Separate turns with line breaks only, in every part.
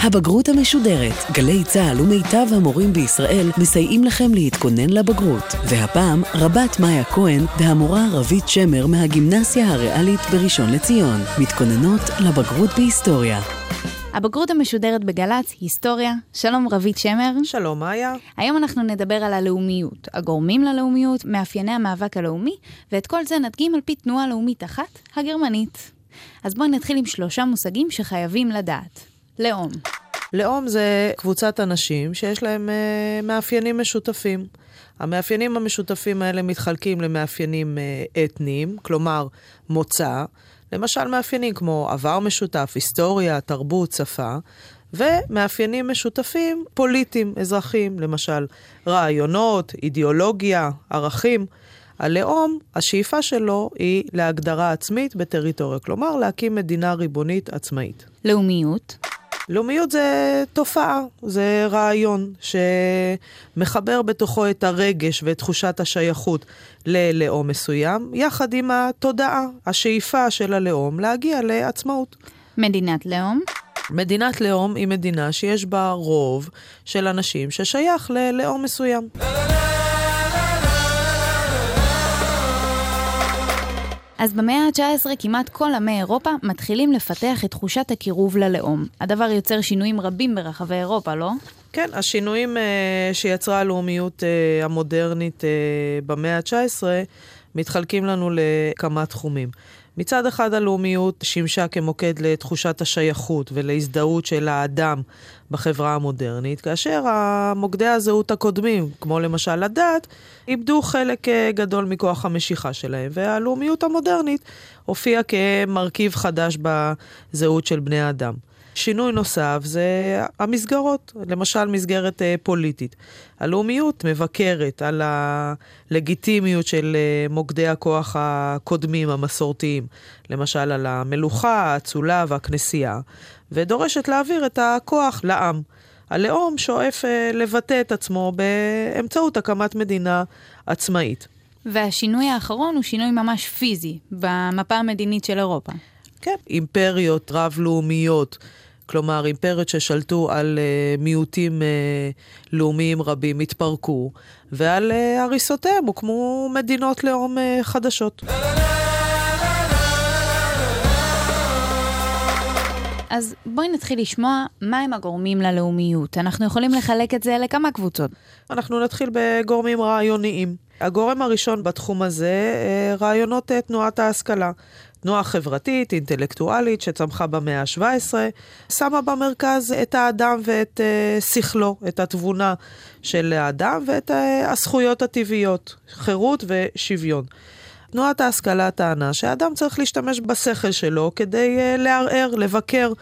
הבגרות המשודרת. גלי צה"ל ומיטב המורים בישראל מסייעים לכם להתכונן לבגרות. והפעם, רבת מאיה כהן והמורה רבית שמר מהגימנסיה הריאלית בראשון לציון. מתכוננות לבגרות בהיסטוריה.
הבגרות המשודרת בגל"צ, היסטוריה. שלום רבית שמר.
שלום מאיה.
היום אנחנו נדבר על הלאומיות, הגורמים ללאומיות, מאפייני המאבק הלאומי, ואת כל זה נדגים על פי תנועה לאומית אחת, הגרמנית. אז בואי נתחיל עם שלושה מושגים שחייבים לדעת. לאום.
לאום זה קבוצת אנשים שיש להם uh, מאפיינים משותפים. המאפיינים המשותפים האלה מתחלקים למאפיינים uh, אתניים, כלומר מוצא, למשל מאפיינים כמו עבר משותף, היסטוריה, תרבות, שפה, ומאפיינים משותפים פוליטיים, אזרחיים, למשל רעיונות, אידיאולוגיה, ערכים. הלאום, השאיפה שלו היא להגדרה עצמית בטריטוריה, כלומר להקים מדינה ריבונית עצמאית.
לאומיות.
לאומיות זה תופעה, זה רעיון שמחבר בתוכו את הרגש ואת תחושת השייכות ללאום מסוים, יחד עם התודעה, השאיפה של הלאום להגיע לעצמאות.
מדינת לאום.
מדינת לאום היא מדינה שיש בה רוב של אנשים ששייך ללאום מסוים.
אז במאה ה-19 כמעט כל עמי אירופה מתחילים לפתח את תחושת הקירוב ללאום. הדבר יוצר שינויים רבים ברחבי אירופה, לא?
כן, השינויים uh, שיצרה הלאומיות uh, המודרנית uh, במאה ה-19 מתחלקים לנו לכמה תחומים. מצד אחד הלאומיות שימשה כמוקד לתחושת השייכות ולהזדהות של האדם בחברה המודרנית, כאשר המוקדי הזהות הקודמים, כמו למשל הדת, איבדו חלק אה, גדול מכוח המשיכה שלהם, והלאומיות המודרנית הופיעה כמרכיב חדש בזהות של בני האדם. שינוי נוסף זה המסגרות, למשל מסגרת אה, פוליטית. הלאומיות מבקרת על הלגיטימיות של אה, מוקדי הכוח הקודמים, המסורתיים, למשל על המלוכה, האצולה והכנסייה, ודורשת להעביר את הכוח לעם. הלאום שואף אה, לבטא את עצמו באמצעות הקמת מדינה עצמאית.
והשינוי האחרון הוא שינוי ממש פיזי במפה המדינית של אירופה.
כן, אימפריות רב-לאומיות כלומר אימפריות ששלטו על uh, מיעוטים uh, לאומיים רבים התפרקו, ועל uh, הריסותיהם הוקמו מדינות לאום uh, חדשות.
אז בואי נתחיל לשמוע מהם הגורמים ללאומיות. אנחנו יכולים לחלק את זה לכמה קבוצות.
אנחנו נתחיל בגורמים רעיוניים. הגורם הראשון בתחום הזה, רעיונות תנועת ההשכלה. תנועה חברתית, אינטלקטואלית, שצמחה במאה ה-17, שמה במרכז את האדם ואת uh, שכלו, את התבונה של האדם ואת uh, הזכויות הטבעיות, חירות ושוויון. תנועת ההשכלה טענה שהאדם צריך להשתמש בשכל שלו כדי uh, לערער, לבקר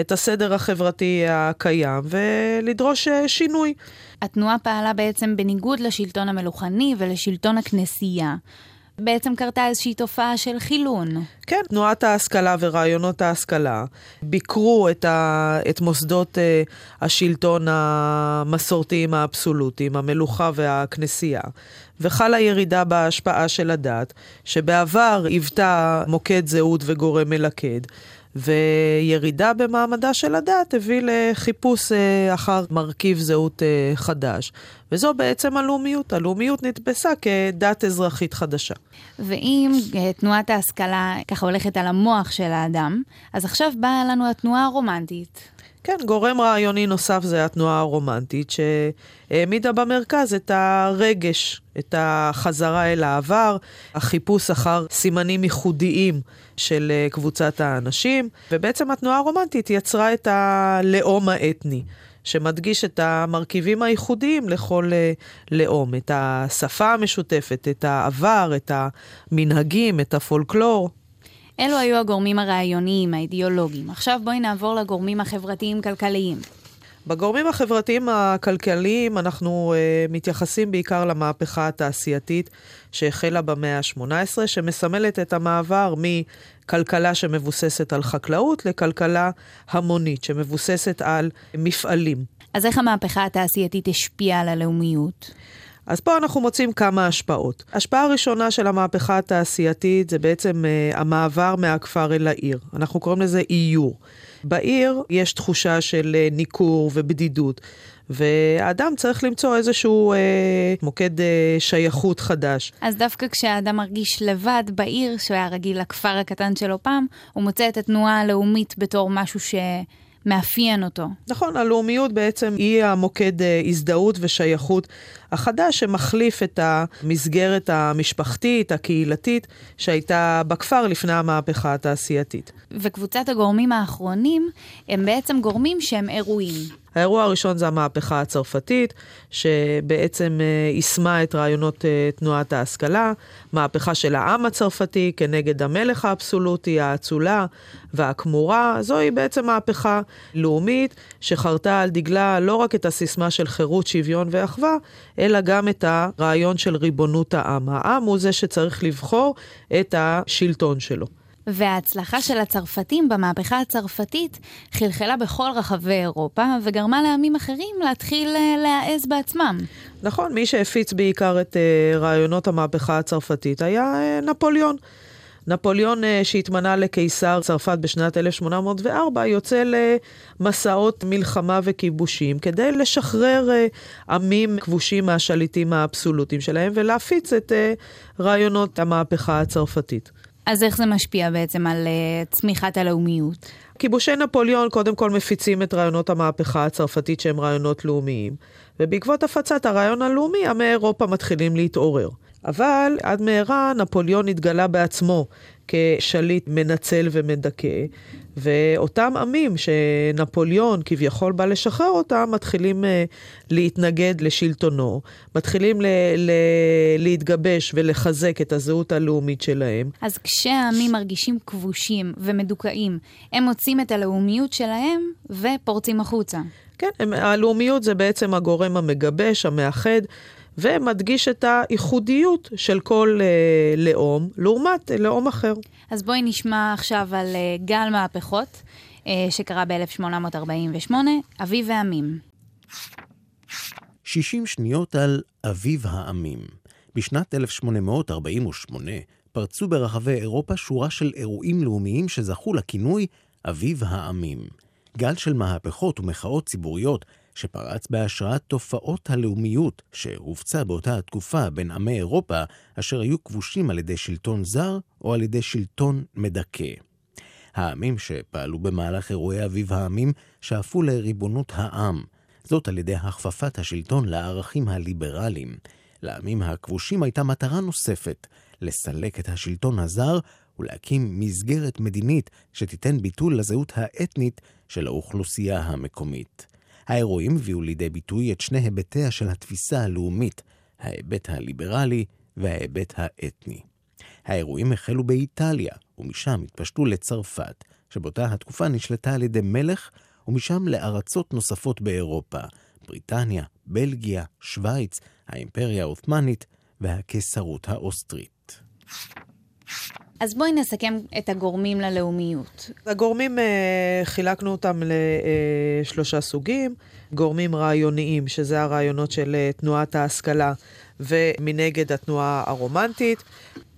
את הסדר החברתי הקיים ולדרוש uh, שינוי.
התנועה פעלה בעצם בניגוד לשלטון המלוכני ולשלטון הכנסייה. בעצם קרתה איזושהי תופעה של חילון.
כן, תנועת ההשכלה ורעיונות ההשכלה ביקרו את, ה, את מוסדות uh, השלטון המסורתיים האבסולוטיים, המלוכה והכנסייה, וחלה ירידה בהשפעה של הדת, שבעבר היוותה מוקד זהות וגורם מלכד. וירידה במעמדה של הדת הביא לחיפוש אה, אחר מרכיב זהות אה, חדש. וזו בעצם הלאומיות. הלאומיות נתפסה כדת אזרחית חדשה.
ואם אה, תנועת ההשכלה ככה הולכת על המוח של האדם, אז עכשיו באה לנו התנועה הרומנטית.
כן, גורם רעיוני נוסף זה התנועה הרומנטית, שהעמידה במרכז את הרגש, את החזרה אל העבר, החיפוש אחר סימנים ייחודיים של אה, קבוצת האנשים, ובעצם התנועה הרומנטית יצרה את הלאום האתני. שמדגיש את המרכיבים הייחודיים לכל אה, לאום, את השפה המשותפת, את העבר, את המנהגים, את הפולקלור.
אלו היו הגורמים הרעיוניים, האידיאולוגיים. עכשיו בואי נעבור לגורמים החברתיים-כלכליים.
בגורמים החברתיים הכלכליים אנחנו uh, מתייחסים בעיקר למהפכה התעשייתית שהחלה במאה ה-18, שמסמלת את המעבר מכלכלה שמבוססת על חקלאות לכלכלה המונית שמבוססת על מפעלים.
אז איך המהפכה התעשייתית השפיעה על הלאומיות?
אז פה אנחנו מוצאים כמה השפעות. השפעה הראשונה של המהפכה התעשייתית זה בעצם uh, המעבר מהכפר אל העיר. אנחנו קוראים לזה איור. בעיר יש תחושה של אה, ניכור ובדידות. והאדם צריך למצוא איזשהו אה, מוקד אה, שייכות חדש.
אז דווקא כשהאדם מרגיש לבד בעיר, שהוא היה רגיל לכפר הקטן שלו פעם, הוא מוצא את התנועה הלאומית בתור משהו ש... מאפיין אותו.
נכון, הלאומיות בעצם היא המוקד הזדהות ושייכות החדש שמחליף את המסגרת המשפחתית, הקהילתית, שהייתה בכפר לפני המהפכה התעשייתית.
וקבוצת הגורמים האחרונים הם בעצם גורמים שהם אירועים.
האירוע הראשון זה המהפכה הצרפתית, שבעצם אה, יישמה את רעיונות אה, תנועת ההשכלה, מהפכה של העם הצרפתי כנגד המלך האבסולוטי, האצולה והכמורה. זוהי בעצם מהפכה לאומית שחרתה על דגלה לא רק את הסיסמה של חירות, שוויון ואחווה, אלא גם את הרעיון של ריבונות העם. העם הוא זה שצריך לבחור את השלטון שלו.
וההצלחה של הצרפתים במהפכה הצרפתית חלחלה בכל רחבי אירופה וגרמה לעמים אחרים להתחיל אה, להעז בעצמם.
נכון, מי שהפיץ בעיקר את uh, רעיונות המהפכה הצרפתית היה uh, נפוליאון. נפוליאון uh, שהתמנה לקיסר צרפת בשנת 1804 יוצא למסעות מלחמה וכיבושים כדי לשחרר uh, עמים כבושים מהשליטים האבסולוטיים שלהם ולהפיץ את uh, רעיונות המהפכה הצרפתית.
אז איך זה משפיע בעצם על uh, צמיחת הלאומיות?
כיבושי נפוליאון קודם כל מפיצים את רעיונות המהפכה הצרפתית שהם רעיונות לאומיים, ובעקבות הפצת הרעיון הלאומי, עמי אירופה מתחילים להתעורר. אבל עד מהרה נפוליאון התגלה בעצמו כשליט מנצל ומדכא, ואותם עמים שנפוליאון כביכול בא לשחרר אותם, מתחילים uh, להתנגד לשלטונו, מתחילים ל- ל- להתגבש ולחזק את הזהות הלאומית שלהם.
אז כשהעמים מרגישים כבושים ומדוכאים, הם מוצאים את הלאומיות שלהם ופורצים החוצה.
כן, הם, הלאומיות זה בעצם הגורם המגבש, המאחד. ומדגיש את הייחודיות של כל אה, לאום לעומת אה, לאום אחר.
אז בואי נשמע עכשיו על אה, גל מהפכות אה, שקרה ב-1848, אביב העמים.
60 שניות על אביב העמים. בשנת 1848 פרצו ברחבי אירופה שורה של אירועים לאומיים שזכו לכינוי אביב העמים. גל של מהפכות ומחאות ציבוריות שפרץ בהשראת תופעות הלאומיות שהופצה באותה התקופה בין עמי אירופה, אשר היו כבושים על ידי שלטון זר או על ידי שלטון מדכא. העמים שפעלו במהלך אירועי אביב העמים שאפו לריבונות העם, זאת על ידי הכפפת השלטון לערכים הליברליים. לעמים הכבושים הייתה מטרה נוספת, לסלק את השלטון הזר ולהקים מסגרת מדינית שתיתן ביטול לזהות האתנית של האוכלוסייה המקומית. האירועים הביאו לידי ביטוי את שני היבטיה של התפיסה הלאומית, ההיבט הליברלי וההיבט האתני. האירועים החלו באיטליה, ומשם התפשטו לצרפת, שבאותה התקופה נשלטה על ידי מלך, ומשם לארצות נוספות באירופה, בריטניה, בלגיה, שווייץ, האימפריה העות'מאנית והקיסרות האוסטרית.
אז בואי נסכם את הגורמים ללאומיות.
הגורמים, אה, חילקנו אותם לשלושה סוגים. גורמים רעיוניים, שזה הרעיונות של אה, תנועת ההשכלה, ומנגד התנועה הרומנטית.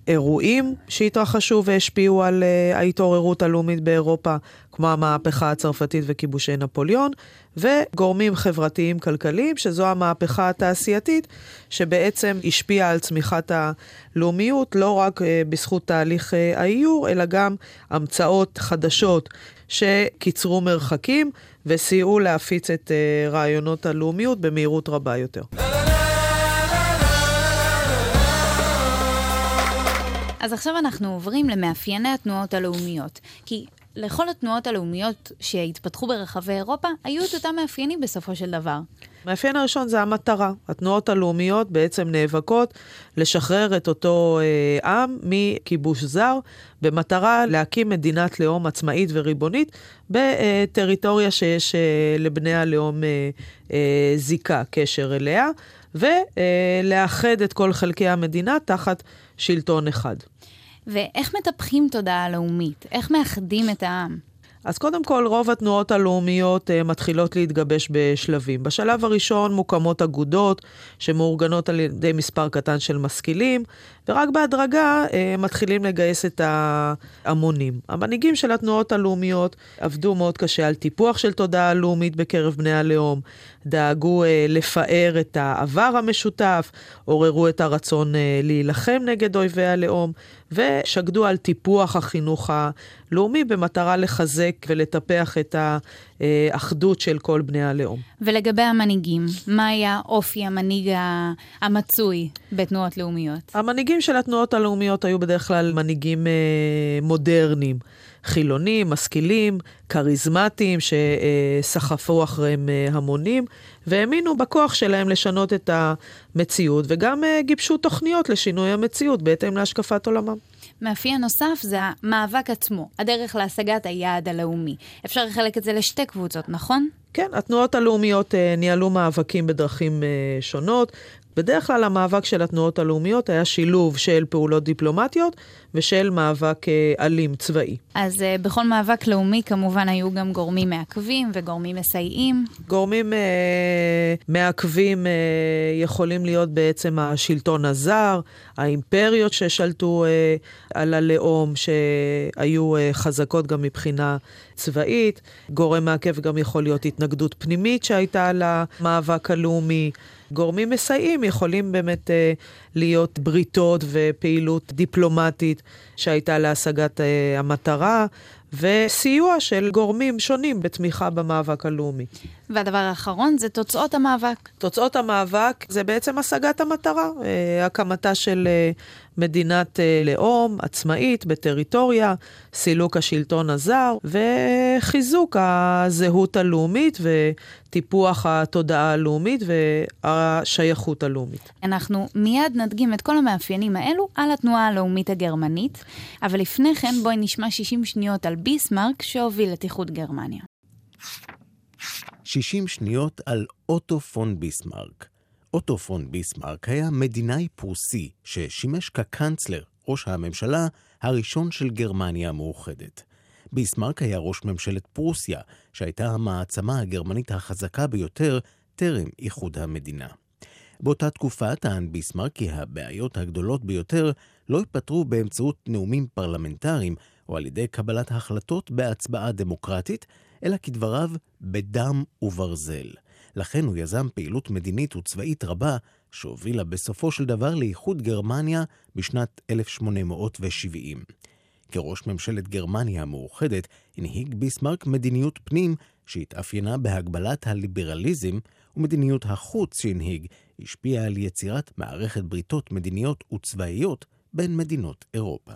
אירועים שהתרחשו והשפיעו על uh, ההתעוררות הלאומית באירופה, כמו המהפכה הצרפתית וכיבושי נפוליאון, וגורמים חברתיים כלכליים, שזו המהפכה התעשייתית, שבעצם השפיעה על צמיחת הלאומיות, לא רק uh, בזכות תהליך uh, האיור, אלא גם המצאות חדשות שקיצרו מרחקים וסייעו להפיץ את uh, רעיונות הלאומיות במהירות רבה יותר.
אז עכשיו אנחנו עוברים למאפייני התנועות הלאומיות. כי לכל התנועות הלאומיות שהתפתחו ברחבי אירופה, היו את אותם מאפיינים בסופו של דבר.
המאפיין הראשון זה המטרה. התנועות הלאומיות בעצם נאבקות לשחרר את אותו אה, עם מכיבוש זר, במטרה להקים מדינת לאום עצמאית וריבונית בטריטוריה שיש אה, לבני הלאום אה, אה, זיקה, קשר אליה, ולאחד את כל חלקי המדינה תחת שלטון אחד.
ואיך מטפחים תודעה לאומית? איך מאחדים את העם?
אז קודם כל, רוב התנועות הלאומיות uh, מתחילות להתגבש בשלבים. בשלב הראשון מוקמות אגודות שמאורגנות על ידי מספר קטן של משכילים, ורק בהדרגה uh, מתחילים לגייס את ההמונים. המנהיגים של התנועות הלאומיות עבדו מאוד קשה על טיפוח של תודעה לאומית בקרב בני הלאום, דאגו uh, לפאר את העבר המשותף, עוררו את הרצון להילחם נגד אויבי הלאום, ושקדו על טיפוח החינוך הלאומי במטרה לחזק ולטפח את האחדות של כל בני הלאום.
ולגבי המנהיגים, מה היה אופי המנהיג המצוי בתנועות לאומיות?
המנהיגים של התנועות הלאומיות היו בדרך כלל מנהיגים אה, מודרניים. חילונים, משכילים, כריזמטיים, שסחפו אחריהם אה, המונים, והאמינו בכוח שלהם לשנות את המציאות, וגם אה, גיבשו תוכניות לשינוי המציאות בהתאם להשקפת עולמם.
מאפיין נוסף זה המאבק עצמו, הדרך להשגת היעד הלאומי. אפשר לחלק את זה לשתי קבוצות, נכון?
כן, התנועות הלאומיות אה, ניהלו מאבקים בדרכים אה, שונות. בדרך כלל המאבק של התנועות הלאומיות היה שילוב של פעולות דיפלומטיות ושל מאבק אה, אלים צבאי.
אז אה, בכל מאבק לאומי כמובן היו גם גורמים מעכבים וגורמים מסייעים.
גורמים אה, מעכבים אה, יכולים להיות בעצם השלטון הזר, האימפריות ששלטו אה, על הלאום, שהיו אה, חזקות גם מבחינה צבאית. גורם מעכב גם יכול להיות התנגדות פנימית שהייתה למאבק הלאומי. גורמים מסייעים יכולים באמת אה, להיות בריתות ופעילות דיפלומטית שהייתה להשגת אה, המטרה, וסיוע של גורמים שונים בתמיכה במאבק הלאומי.
והדבר האחרון זה תוצאות המאבק.
תוצאות המאבק זה בעצם השגת המטרה, אה, הקמתה של אה, מדינת אה, לאום עצמאית בטריטוריה, סילוק השלטון הזר וחיזוק הזהות הלאומית וטיפוח התודעה הלאומית והשייכות הלאומית.
אנחנו מיד נדגים את כל המאפיינים האלו על התנועה הלאומית הגרמנית, אבל לפני כן בואי נשמע 60 שניות על ביסמרק שהוביל את איחוד גרמניה.
60 שניות על אוטו פון ביסמרק. אוטו פון ביסמרק היה מדינאי פרוסי ששימש כקנצלר, ראש הממשלה, הראשון של גרמניה המאוחדת. ביסמרק היה ראש ממשלת פרוסיה, שהייתה המעצמה הגרמנית החזקה ביותר טרם איחוד המדינה. באותה תקופה טען ביסמרק כי הבעיות הגדולות ביותר לא ייפתרו באמצעות נאומים פרלמנטריים או על ידי קבלת החלטות בהצבעה דמוקרטית, אלא כדבריו בדם וברזל. לכן הוא יזם פעילות מדינית וצבאית רבה, שהובילה בסופו של דבר לאיחוד גרמניה בשנת 1870. כראש ממשלת גרמניה המאוחדת, הנהיג ביסמרק מדיניות פנים שהתאפיינה בהגבלת הליברליזם, ומדיניות החוץ שהנהיג השפיעה על יצירת מערכת בריתות מדיניות וצבאיות בין מדינות אירופה.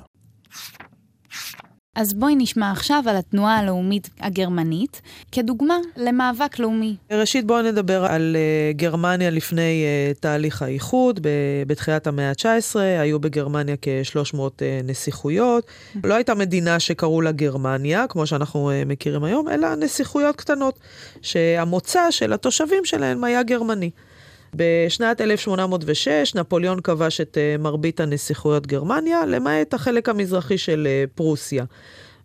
אז בואי נשמע עכשיו על התנועה הלאומית הגרמנית, כדוגמה למאבק לאומי.
ראשית בואו נדבר על uh, גרמניה לפני uh, תהליך האיחוד, בתחילת המאה ה-19, היו בגרמניה כ-300 uh, נסיכויות. לא הייתה מדינה שקראו לה גרמניה, כמו שאנחנו uh, מכירים היום, אלא נסיכויות קטנות, שהמוצא של התושבים שלהן היה גרמני. בשנת 1806 נפוליאון כבש את uh, מרבית הנסיכויות גרמניה, למעט החלק המזרחי של uh, פרוסיה.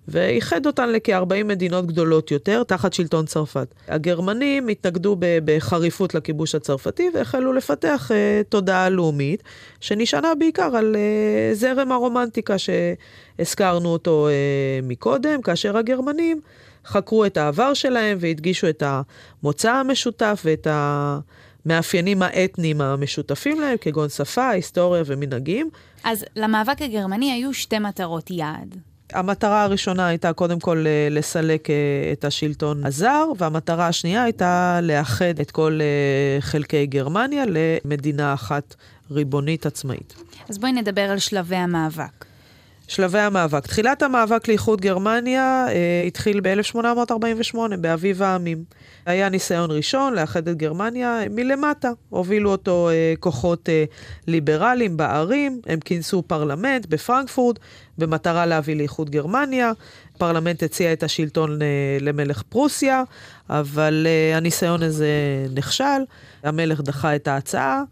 ואיחד אותן לכ-40 מדינות גדולות יותר, תחת שלטון צרפת. הגרמנים התנגדו בחריפות לכיבוש הצרפתי והחלו לפתח uh, תודעה לאומית, שנשענה בעיקר על uh, זרם הרומנטיקה שהזכרנו אותו uh, מקודם, כאשר הגרמנים חקרו את העבר שלהם והדגישו את המוצא המשותף ואת ה... המאפיינים האתניים המשותפים להם, כגון שפה, היסטוריה ומנהגים.
אז למאבק הגרמני היו שתי מטרות יעד.
המטרה הראשונה הייתה קודם כל אה, לסלק אה, את השלטון הזר, והמטרה השנייה הייתה לאחד את כל אה, חלקי גרמניה למדינה אחת ריבונית עצמאית.
אז בואי נדבר על שלבי המאבק.
שלבי המאבק. תחילת המאבק לאיחוד גרמניה אה, התחיל ב-1848, באביב העמים. היה ניסיון ראשון לאחד את גרמניה מלמטה. הובילו אותו אה, כוחות אה, ליברליים בערים, הם כינסו פרלמנט בפרנקפורט במטרה להביא לאיחוד גרמניה. הפרלמנט הציע את השלטון אה, למלך פרוסיה, אבל אה, הניסיון הזה נכשל. המלך דחה את ההצעה.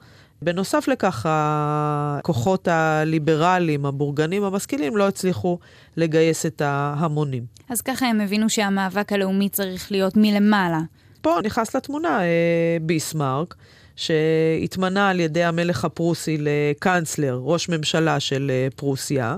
בנוסף לכך, הכוחות הליברליים, הבורגנים המשכילים, לא הצליחו לגייס את ההמונים.
אז ככה הם הבינו שהמאבק הלאומי צריך להיות מלמעלה.
פה נכנס לתמונה אה, ביסמרק, שהתמנה על ידי המלך הפרוסי לקאנצלר, ראש ממשלה של אה, פרוסיה.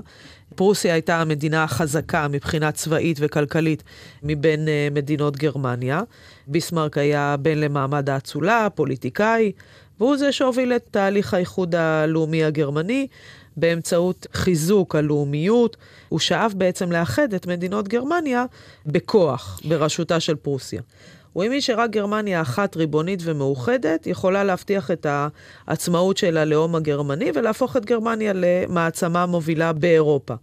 פרוסיה הייתה המדינה החזקה מבחינה צבאית וכלכלית מבין אה, מדינות גרמניה. ביסמרק היה בן למעמד האצולה, פוליטיקאי, והוא זה שהוביל את תהליך האיחוד הלאומי הגרמני באמצעות חיזוק הלאומיות. הוא שאף בעצם לאחד את מדינות גרמניה בכוח, בראשותה של פרוסיה. הוא האמין שרק גרמניה אחת ריבונית ומאוחדת יכולה להבטיח את העצמאות של הלאום הגרמני ולהפוך את גרמניה למעצמה מובילה באירופה.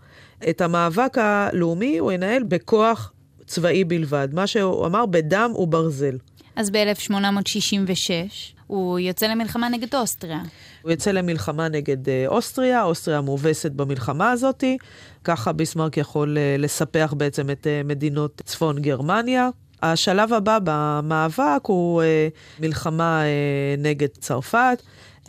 את המאבק הלאומי הוא ינהל בכוח צבאי בלבד, מה שהוא אמר בדם וברזל.
אז ב-1866 הוא יוצא למלחמה נגד אוסטריה.
הוא יוצא למלחמה נגד אה, אוסטריה, אוסטריה מובסת במלחמה הזאת, ככה ביסמרק יכול אה, לספח בעצם את אה, מדינות צפון גרמניה. השלב הבא במאבק הוא אה, מלחמה אה, נגד צרפת.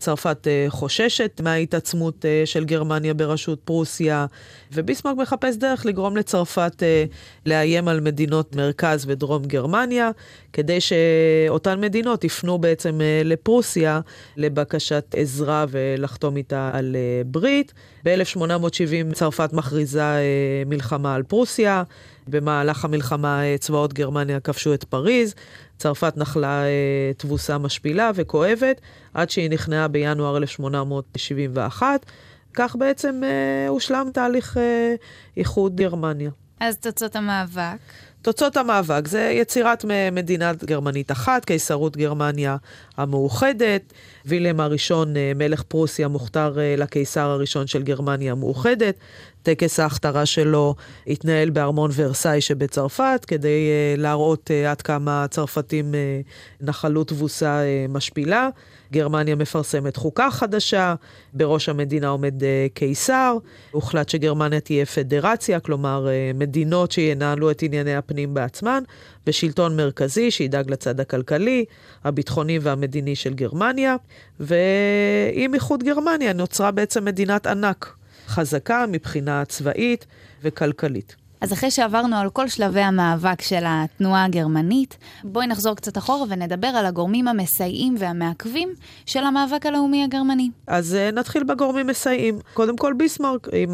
צרפת אה, חוששת מההתעצמות אה, של גרמניה בראשות פרוסיה, וביסמרק מחפש דרך לגרום לצרפת אה, לאיים על מדינות מרכז ודרום גרמניה, כדי שאותן מדינות יפנו בעצם לפרוסיה לבקשת עזרה ולחתום איתה על ברית. ב-1870 צרפת מכריזה מלחמה על פרוסיה. במהלך המלחמה צבאות גרמניה כבשו את פריז, צרפת נחלה אה, תבוסה משפילה וכואבת, עד שהיא נכנעה בינואר 1871. כך בעצם אה, הושלם תהליך אה, איחוד גרמניה.
אז תוצאות המאבק?
תוצאות המאבק זה יצירת מדינה גרמנית אחת, קיסרות גרמניה המאוחדת. וילם הראשון, אה, מלך פרוסיה, מוכתר אה, לקיסר הראשון של גרמניה המאוחדת. טקס ההכתרה שלו התנהל בארמון ורסאי שבצרפת, כדי uh, להראות uh, עד כמה הצרפתים uh, נחלו תבוסה uh, משפילה. גרמניה מפרסמת חוקה חדשה, בראש המדינה עומד uh, קיסר. הוחלט שגרמניה תהיה פדרציה, כלומר uh, מדינות שינהלו את ענייני הפנים בעצמן, ושלטון מרכזי שידאג לצד הכלכלי, הביטחוני והמדיני של גרמניה. ועם איחוד גרמניה נוצרה בעצם מדינת ענק. חזקה מבחינה צבאית וכלכלית.
אז אחרי שעברנו על כל שלבי המאבק של התנועה הגרמנית, בואי נחזור קצת אחורה ונדבר על הגורמים המסייעים והמעכבים של המאבק הלאומי הגרמני.
אז uh, נתחיל בגורמים מסייעים. קודם כל ביסמרק, עם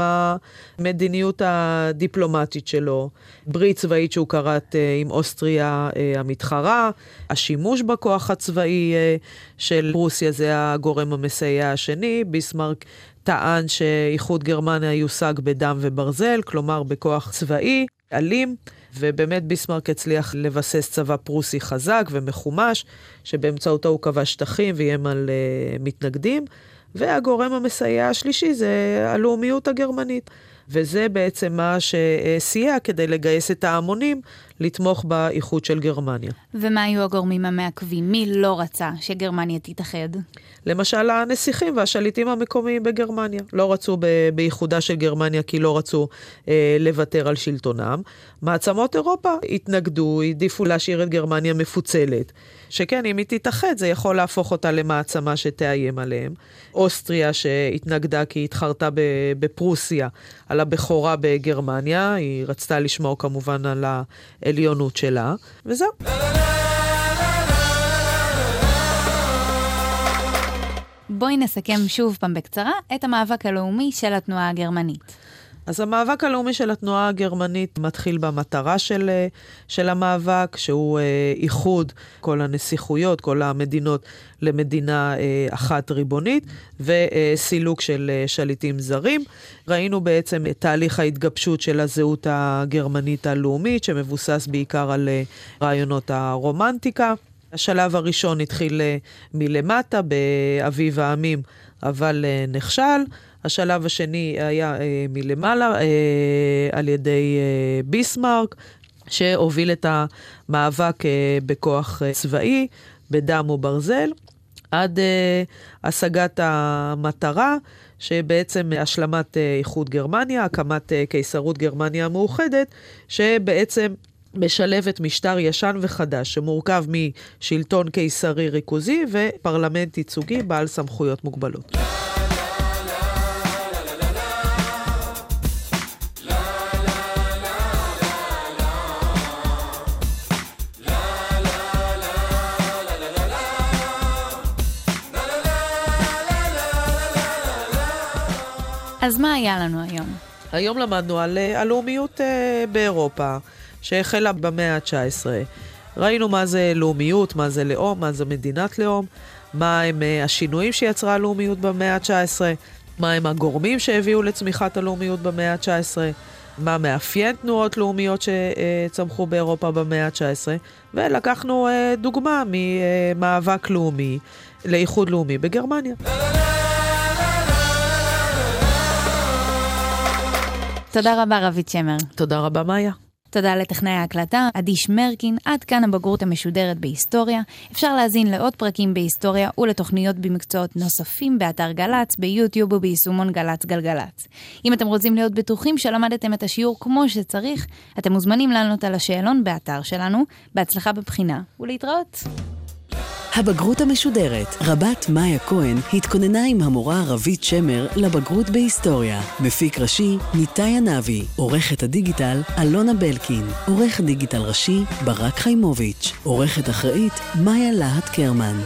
המדיניות הדיפלומטית שלו, ברית צבאית שהוא כרת uh, עם אוסטריה uh, המתחרה, השימוש בכוח הצבאי של רוסיה זה הגורם המסייע השני. ביסמרק טען שאיחוד גרמניה יושג בדם וברזל, כלומר בכוח צבאי, אלים, ובאמת ביסמרק הצליח לבסס צבא פרוסי חזק ומחומש, שבאמצעותו הוא כבש שטחים ואיים על uh, מתנגדים. והגורם המסייע השלישי זה הלאומיות הגרמנית. וזה בעצם מה שסייע כדי לגייס את ההמונים לתמוך באיחוד של גרמניה.
ומה היו הגורמים המעכבים? מי לא רצה שגרמניה תתאחד?
למשל, הנסיכים והשליטים המקומיים בגרמניה. לא רצו באיחודה של גרמניה כי לא רצו אה, לוותר על שלטונם. מעצמות אירופה התנגדו, העדיפו להשאיר את גרמניה מפוצלת. שכן, אם היא תתאחד, זה יכול להפוך אותה למעצמה שתאיים עליהם. אוסטריה שהתנגדה כי היא התחרתה בפרוסיה על הבכורה בגרמניה, היא רצתה לשמור כמובן על העליונות שלה, וזהו.
בואי נסכם שוב פעם בקצרה את המאבק הלאומי של התנועה הגרמנית.
אז המאבק הלאומי של התנועה הגרמנית מתחיל במטרה של, אה, של המאבק, שהוא אה, איחוד כל הנסיכויות, כל המדינות למדינה אה, אחת ריבונית, וסילוק של שליטים זרים. ראינו בעצם את תהליך ההתגבשות של הזהות הגרמנית הלאומית, שמבוסס בעיקר על רעיונות הרומנטיקה. השלב הראשון התחיל מלמטה, באביב העמים, אבל נכשל. השלב השני היה אה, מלמעלה, אה, על ידי אה, ביסמרק, שהוביל את המאבק אה, בכוח אה, צבאי, בדם וברזל, עד אה, השגת המטרה, שבעצם השלמת אה, איחוד גרמניה, הקמת אה, קיסרות גרמניה המאוחדת, שבעצם משלבת משטר ישן וחדש שמורכב משלטון קיסרי ריכוזי ופרלמנט ייצוגי בעל סמכויות מוגבלות.
אז מה היה לנו היום?
היום למדנו על אה, הלאומיות אה, באירופה, שהחלה במאה ה-19. ראינו מה זה לאומיות, מה זה לאום, מה זה מדינת לאום, מה הם אה, השינויים שיצרה הלאומיות במאה ה-19, מה הם הגורמים שהביאו לצמיחת הלאומיות במאה ה-19, מה מאפיין תנועות לאומיות שצמחו באירופה במאה ה-19, ולקחנו דוגמה ממאבק לאומי לאיחוד לאומי בגרמניה.
תודה רבה, רבית שמר.
תודה רבה, מאיה.
תודה לטכנאי ההקלטה, עדי שמרקין, עד כאן הבגרות המשודרת בהיסטוריה. אפשר להזין לעוד פרקים בהיסטוריה ולתוכניות במקצועות נוספים באתר גל"צ, ביוטיוב וביישומון גל"צ גלגלצ. אם אתם רוצים להיות בטוחים שלמדתם את השיעור כמו שצריך, אתם מוזמנים לענות על השאלון באתר שלנו. בהצלחה בבחינה, ולהתראות.
הבגרות המשודרת, רבת מאיה כהן התכוננה עם המורה רבית שמר לבגרות בהיסטוריה. מפיק ראשי, ניתאי ענבי. עורכת הדיגיטל, אלונה בלקין. עורך דיגיטל ראשי, ברק חיימוביץ'. עורכת אחראית, מאיה להט קרמן.